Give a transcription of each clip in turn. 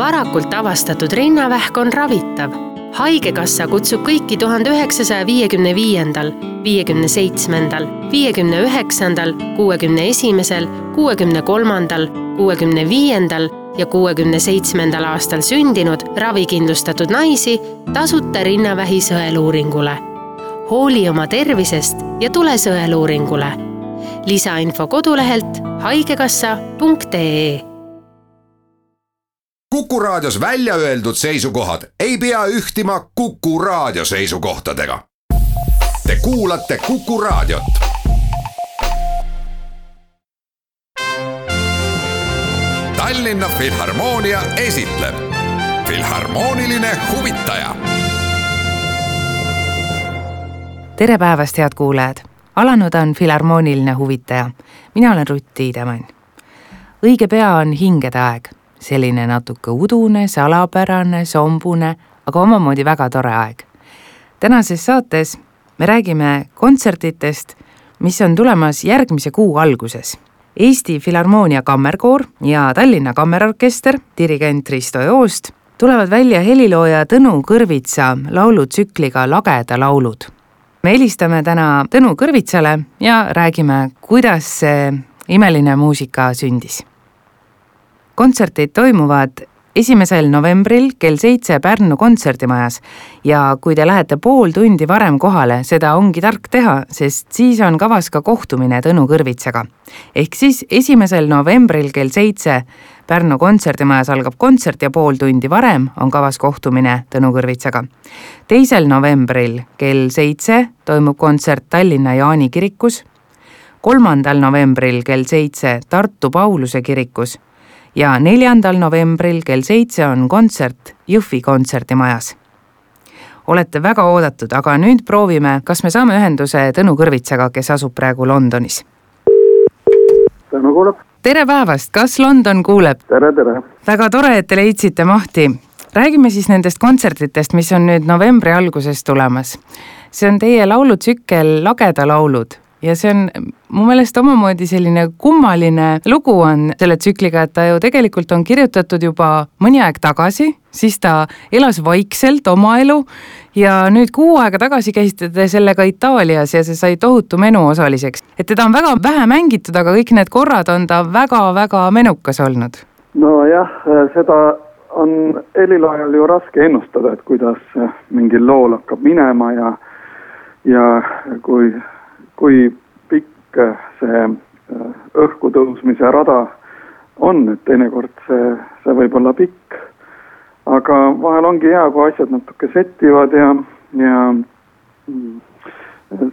varakult avastatud rinnavähk on ravitav. haigekassa kutsub kõiki tuhande üheksasaja viiekümne viiendal, viiekümne seitsmendal, viiekümne üheksandal, kuuekümne esimesel, kuuekümne kolmandal, kuuekümne viiendal ja kuuekümne seitsmendal aastal sündinud ravikindlustatud naisi tasuta rinnavähi sõeluuringule. hooli oma tervisest ja tule sõeluuringule. lisainfo kodulehelt haigekassa.ee Kuku Raadios välja öeldud seisukohad ei pea ühtima Kuku Raadio seisukohtadega. Te kuulate Kuku Raadiot. Tallinna Filharmoonia esitleb Filharmooniline huvitaja. tere päevast, head kuulajad! alanud on Filharmooniline huvitaja. mina olen Rutt Tiidemann. õige pea on hingede aeg selline natuke udune, salapärane, sombune, aga omamoodi väga tore aeg. tänases saates me räägime kontsertidest, mis on tulemas järgmise kuu alguses. Eesti Filharmoonia Kammerkoor ja Tallinna Kammerorkester, dirigent Risto Joost, tulevad välja helilooja Tõnu Kõrvitsa laulutsükliga Lageda laulud. me helistame täna Tõnu Kõrvitsale ja räägime, kuidas see imeline muusika sündis kontserdid toimuvad esimesel novembril kell seitse Pärnu kontserdimajas ja kui te lähete pool tundi varem kohale, seda ongi tark teha, sest siis on kavas ka kohtumine Tõnu Kõrvitsaga. ehk siis esimesel novembril kell seitse Pärnu kontserdimajas algab kontsert ja pool tundi varem on kavas kohtumine Tõnu Kõrvitsaga. teisel novembril kell seitse toimub kontsert Tallinna Jaani kirikus, kolmandal novembril kell seitse Tartu Pauluse kirikus ja neljandal novembril kell seitse on kontsert Jõhvi kontserdimajas. olete väga oodatud, aga nüüd proovime, kas me saame ühenduse Tõnu Kõrvitsaga, kes asub praegu Londonis. Tõnu kuuleb. tere päevast, kas London kuuleb? tere, tere. väga tore, et te leidsite mahti. räägime siis nendest kontsertidest, mis on nüüd novembri alguses tulemas. see on teie laulutsükkel Lageda laulud ja see on mu meelest omamoodi selline kummaline lugu on selle tsükliga, et ta ju tegelikult on kirjutatud juba mõni aeg tagasi, siis ta elas vaikselt oma elu ja nüüd kuu aega tagasi käisite te sellega Itaalias ja see sai tohutu menu osaliseks. et teda on väga vähe mängitud, aga kõik need korrad on ta väga-väga menukas olnud. nojah, seda on heliloojal ju raske ennustada, et kuidas mingil lool hakkab minema ja ja kui kui pikk see äh, õhku tõusmise rada on, et teinekord see, see võib olla pikk. aga vahel ongi hea, kui asjad natuke settivad ja, ja mm,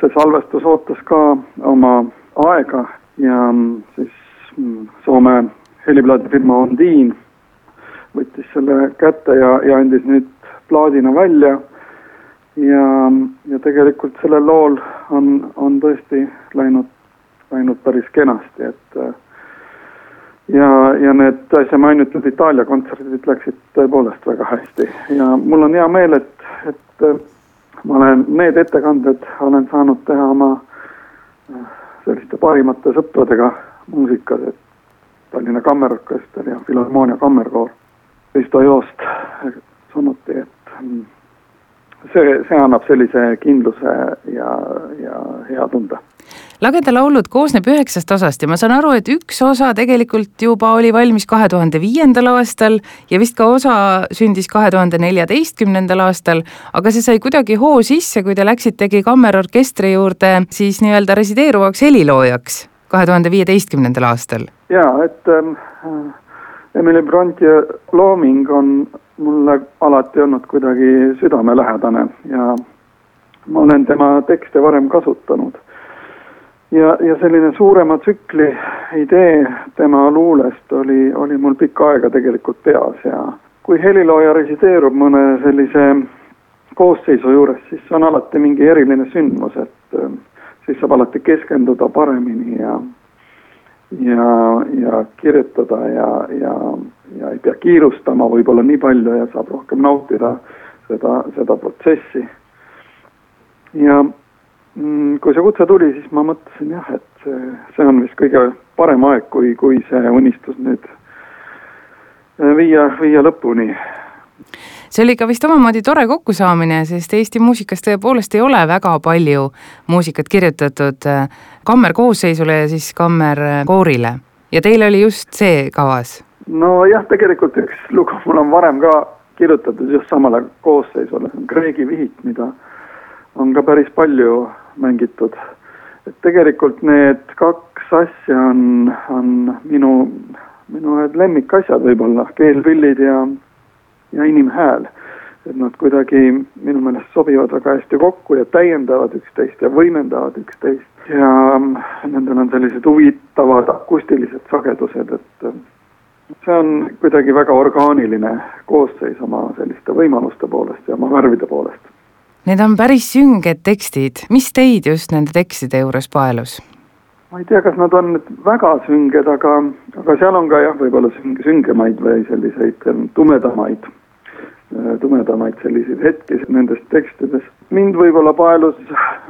see salvestus ootas ka oma aega ja mm, siis mm, Soome heliplaadifirma Ondiin võttis selle kätte ja, ja andis nüüd plaadina välja ja, ja tegelikult sellel lool on, on tõesti läinud, läinud päris kenasti, et äh, ja, ja need äsja mainitud Itaalia kontserdid läksid tõepoolest väga hästi. Ja mul on hea meel, et, et äh, ma olen need ettekanded olen saanud teha oma äh, selliste parimate sõpradega muusikas, et Tallinna Kammerorkester ja Filharmoonia Kammerkoor, Risto Joost samuti, et mm, see, see annab sellise kindluse ja, ja hea tunde. lageda laulud koosneb üheksast osast ja ma saan aru, et üks osa tegelikult juba oli valmis kahe tuhande viiendal aastal ja vist ka osa sündis kahe tuhande neljateistkümnendal aastal, aga see sai kuidagi hoo sisse, kui te läksitegi kammerorkestri juurde siis nii-öelda resideeruvaks heliloojaks kahe tuhande viieteistkümnendal aastal. jaa, et ähm, Emily Bronti looming on mulle alati olnud kuidagi südamelähedane ja ma olen tema tekste varem kasutanud. ja, ja selline suurema tsükli idee tema luulest oli, oli mul pikka aega tegelikult peas ja kui helilooja resideerub mõne sellise koosseisu juures, siis on alati mingi eriline sündmus, et äh, siis saab alati keskenduda paremini ja ja, ja kirjutada ja, ja, ja ei pea kiirustama võib-olla nii palju ja saab rohkem nautida seda, seda protsessi. ja mm, kui see kutse tuli, siis ma mõtlesin jah, et see, on vist kõige parem aeg, kui, kui see unistus nüüd viia, viia lõpuni see oli ka vist omamoodi tore kokkusaamine, sest Eesti muusikas tõepoolest ei ole väga palju muusikat kirjutatud äh, kammerkoosseisule ja siis kammerkoorile ja teil oli just see kavas? nojah, tegelikult üks lugu mul on varem ka kirjutatud just samale koosseisule, see on Kreegi vihik, mida on ka päris palju mängitud. et tegelikult need kaks asja on, on minu, minu ühed lemmikasjad võib-olla, keelpillid ja ja inimhääl. et nad kuidagi minu meelest sobivad väga hästi kokku ja täiendavad üksteist ja võimendavad üksteist ja mm, nendel on sellised huvitavad akustilised sagedused, et see on kuidagi väga orgaaniline koosseis oma selliste võimaluste poolest ja oma värvide poolest. Need on päris sünged tekstid, mis teid just nende tekstide juures paelus? ma ei tea, kas nad on nüüd väga sünged, aga, aga seal on ka jah, võib-olla süng-, süngemaid või selliseid tumedamaid Äh, tumedamaid selliseid hetki nendes tekstides. mind võib-olla paelus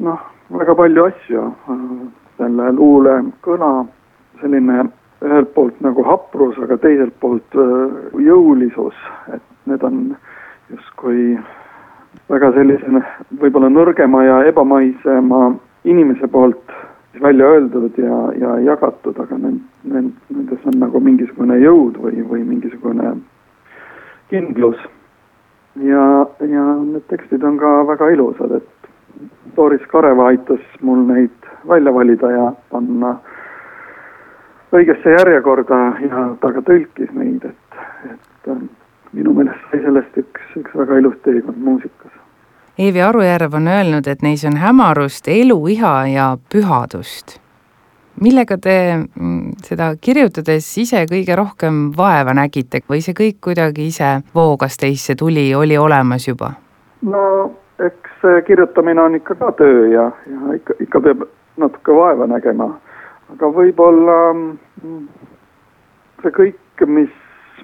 noh, väga palju asju, selle luule kõla, selline ühelt poolt nagu haprus, aga teiselt poolt äh, jõulisus, et need on justkui väga sellise võib-olla nõrgema ja ebamaisema inimese poolt välja öeldud ja, ja jagatud, aga need, need, nendes on nagu mingisugune jõud või, või mingisugune kindlus ja, ja need tekstid on ka väga ilusad, et Doris Kareva aitas mul neid välja valida ja panna õigesse järjekorda ja ta ka tõlkis neid, et, et äh, minu meelest sai sellest üks, üks väga ilus teekond muusikas. Eevi Arujärv on öelnud, et neis on hämarust, eluiha ja pühadust millega te mm, seda kirjutades ise kõige rohkem vaeva nägite või see kõik kuidagi ise voogas teisse, tuli, oli olemas juba? no eks see kirjutamine on ikka ka töö ja, ja ikka, ikka peab natuke vaeva nägema. aga võib-olla mm, see kõik, mis,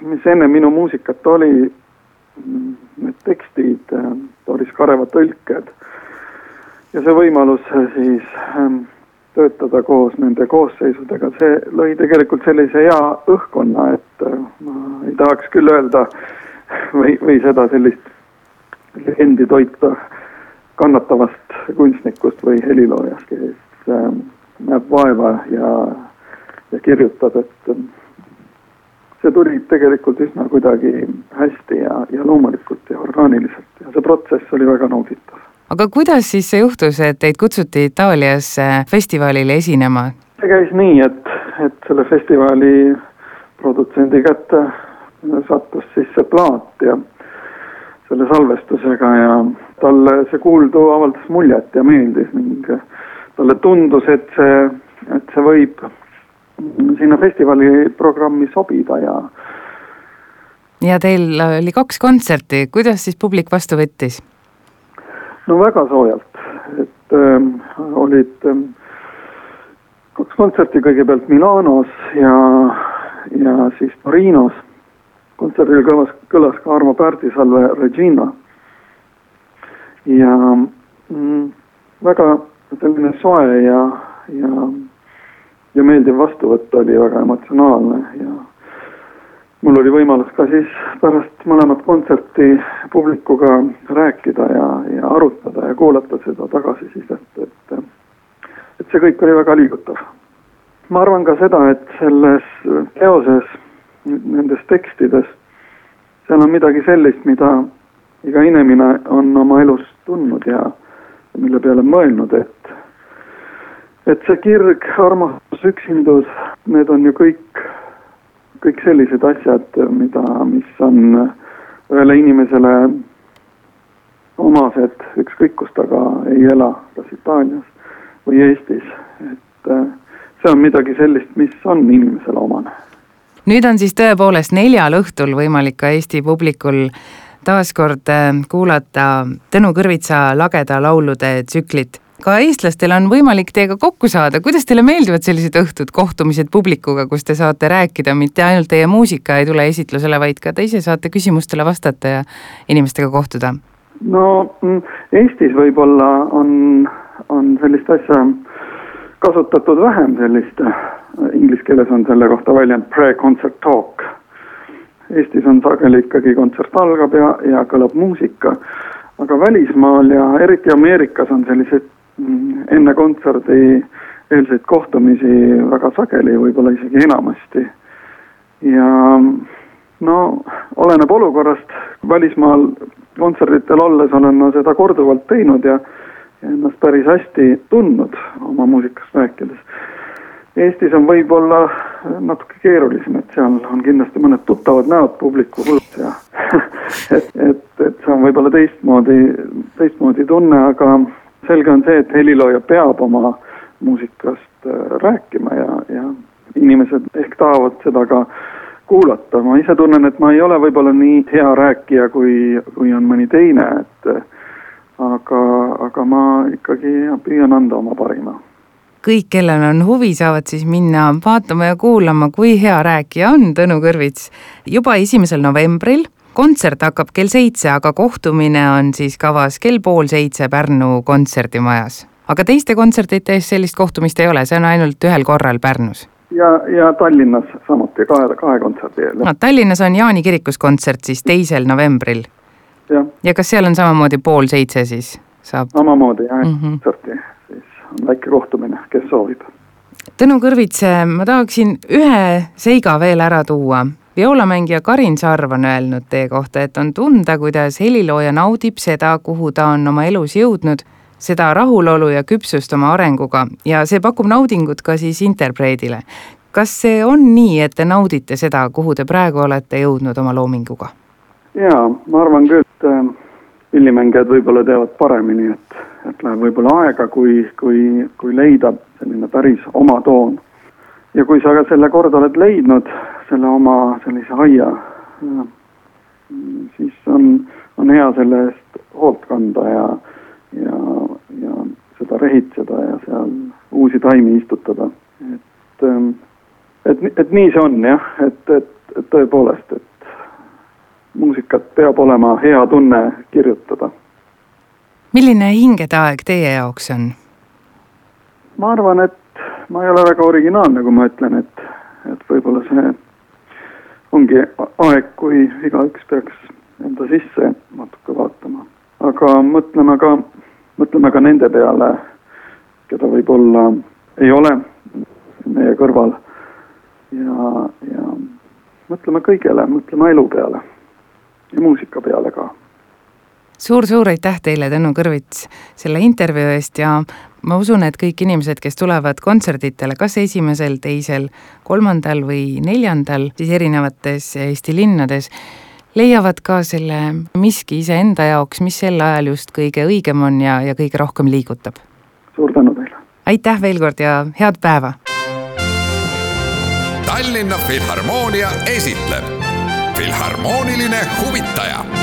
mis enne minu muusikat oli, mm, need tekstid, Doris Kareva tõlked ja see võimalus siis ähm, töötada koos nende koosseisudega, see lõi tegelikult sellise hea õhkkonna, et äh, ma ei tahaks küll öelda või, või seda sellist legendi toita kannatavast kunstnikust või heliloojast, kes äh, näeb vaeva ja, ja kirjutab, et äh, see tuli tegelikult üsna kuidagi hästi ja, ja loomulikult ja orgaaniliselt. Ja see protsess oli väga nauditav aga kuidas siis see juhtus, et teid kutsuti Itaaliasse festivalile esinema? see käis nii, et, et selle festivali produtsendi kätte sattus siis see plaat ja selle salvestusega ja talle see kuuldu avaldas muljet ja meeldis ning talle tundus, et see, et see võib sinna festivali programmi sobida ja ja teil oli kaks kontserti, kuidas siis publik vastu võttis? No väga soojalt, et ähm, olid ähm, kaks kontserti kõigepealt Milanos ja, ja siis Torinos. kontserdil kõlas, kõlas ka Arvo Pärdi salve Regina. ja mm, väga selline soe ja, ja, ja meeldiv vastuvõtt oli väga emotsionaalne ja mul oli võimalus ka siis pärast mõlemat kontserti publikuga rääkida ja, ja arutada ja kuulata seda tagasisidet, et et see kõik oli väga liigutav. ma arvan ka seda, et selles teoses, nendes tekstides, seal on midagi sellist, mida iga inimene on oma elus tundnud ja mille peale mõelnud, et et see kirg, armastus, üksindus, need on ju kõik kõik sellised asjad, mida, mis on ühele inimesele omased, ükskõik kus ta ka ei ela, kas Itaalias või Eestis, et äh, see on midagi sellist, mis on inimesele omane. nüüd on siis tõepoolest neljal õhtul võimalik ka Eesti publikul taaskord äh, kuulata Tõnu Kõrvitsa lageda laulude tsüklit ka eestlastel on võimalik teiega kokku saada, kuidas teile meeldivad sellised õhtud, kohtumised publikuga, kus te saate rääkida, mitte ainult teie muusika ei tule esitlusele, vaid ka te ise saate küsimustele vastata ja inimestega kohtuda? no mm, Eestis võib-olla on, on sellist asja kasutatud vähem, sellist, inglise keeles on selle kohta väljend pre-concert talk. Eestis on sageli ikkagi kontsert algab ja, ja kõlab muusika, aga välismaal ja eriti Ameerikas on selliseid mm, enne kontserdi eelseid kohtumisi väga sageli, võib-olla isegi enamasti. ja no oleneb olukorrast, välismaal kontserditel olles olen ma seda korduvalt teinud ja ennast päris hästi tundnud oma muusikast rääkides Eestis on võib-olla natuke keerulisem, et seal on kindlasti mõned tuttavad näod publiku hulgas ja et, et, et see on võib-olla teistmoodi, teistmoodi tunne, aga selge on see, et helilooja peab oma muusikast äh, rääkima ja, ja inimesed ehk tahavad seda ka kuulata, ma ise tunnen, et ma ei ole võib-olla nii hea rääkija, kui, kui on mõni teine, et aga, aga ma ikkagi püüan anda oma parima kõik, kellel on huvi, saavad siis minna vaatama ja kuulama, kui hea rääkija on Tõnu Kõrvits. juba esimesel novembril, kontsert hakkab kell seitse, aga kohtumine on siis kavas kell pool seitse Pärnu kontserdimajas. aga teiste kontsertide eest sellist kohtumist ei ole, see on ainult ühel korral Pärnus ja, ja Tallinnas samuti kahe, kahe kontserdi eel. no Tallinnas on Jaani kirikus kontsert siis teisel novembril. ja kas seal on samamoodi pool seitse siis saab? samamoodi jah mm, -hmm. kontserti on väike kohtumine, kes soovib. Tõnu Kõrvits, ma tahaksin ühe seiga veel ära tuua. Violamängija Karin Sarv on öelnud teie kohta, et on tunda, kuidas helilooja naudib seda, kuhu ta on oma elus jõudnud, seda rahulolu ja küpsust oma arenguga ja see pakub naudingut ka siis interpreedile. kas see on nii, et te naudite seda, kuhu te praegu olete jõudnud oma loominguga? jaa, ma arvan küll, et pillimängijad võib-olla teevad paremini, et et läheb võib-olla aega, kui, kui, kui leida selline päris oma toon. Ja kui sa ka selle kord oled leidnud, selle oma sellise aia, siis on, on hea selle eest hoolt kanda ja, ja, ja seda rehitseda ja seal uusi taimi istutada, et, et, et nii see on jah, et, et, et tõepoolest, et muusikat peab olema hea tunne kirjutada. Milline hingetaeg teie jaoks on? ma arvan, et ma ei ole väga originaalne, kui ma ütlen, et, et võib-olla see ongi aeg, kui igaüks peaks enda sisse natuke vaatama. aga mõtleme ka, mõtleme ka nende peale, keda võib-olla ei ole meie kõrval. ja, ja mõtleme kõigele, mõtleme elu peale ja muusika peale ka suur-suur aitäh teile, Tõnu Kõrvits, selle intervjuu eest ja ma usun, et kõik inimesed, kes tulevad kontserditele, kas esimesel, teisel, kolmandal või neljandal, siis erinevates Eesti linnades, leiavad ka selle miski iseenda jaoks, mis sel ajal just kõige õigem on ja, ja kõige rohkem liigutab. suur tänu teile! aitäh veel kord ja head päeva! Tallinna Filharmoonia esitleb Filharmooniline huvitaja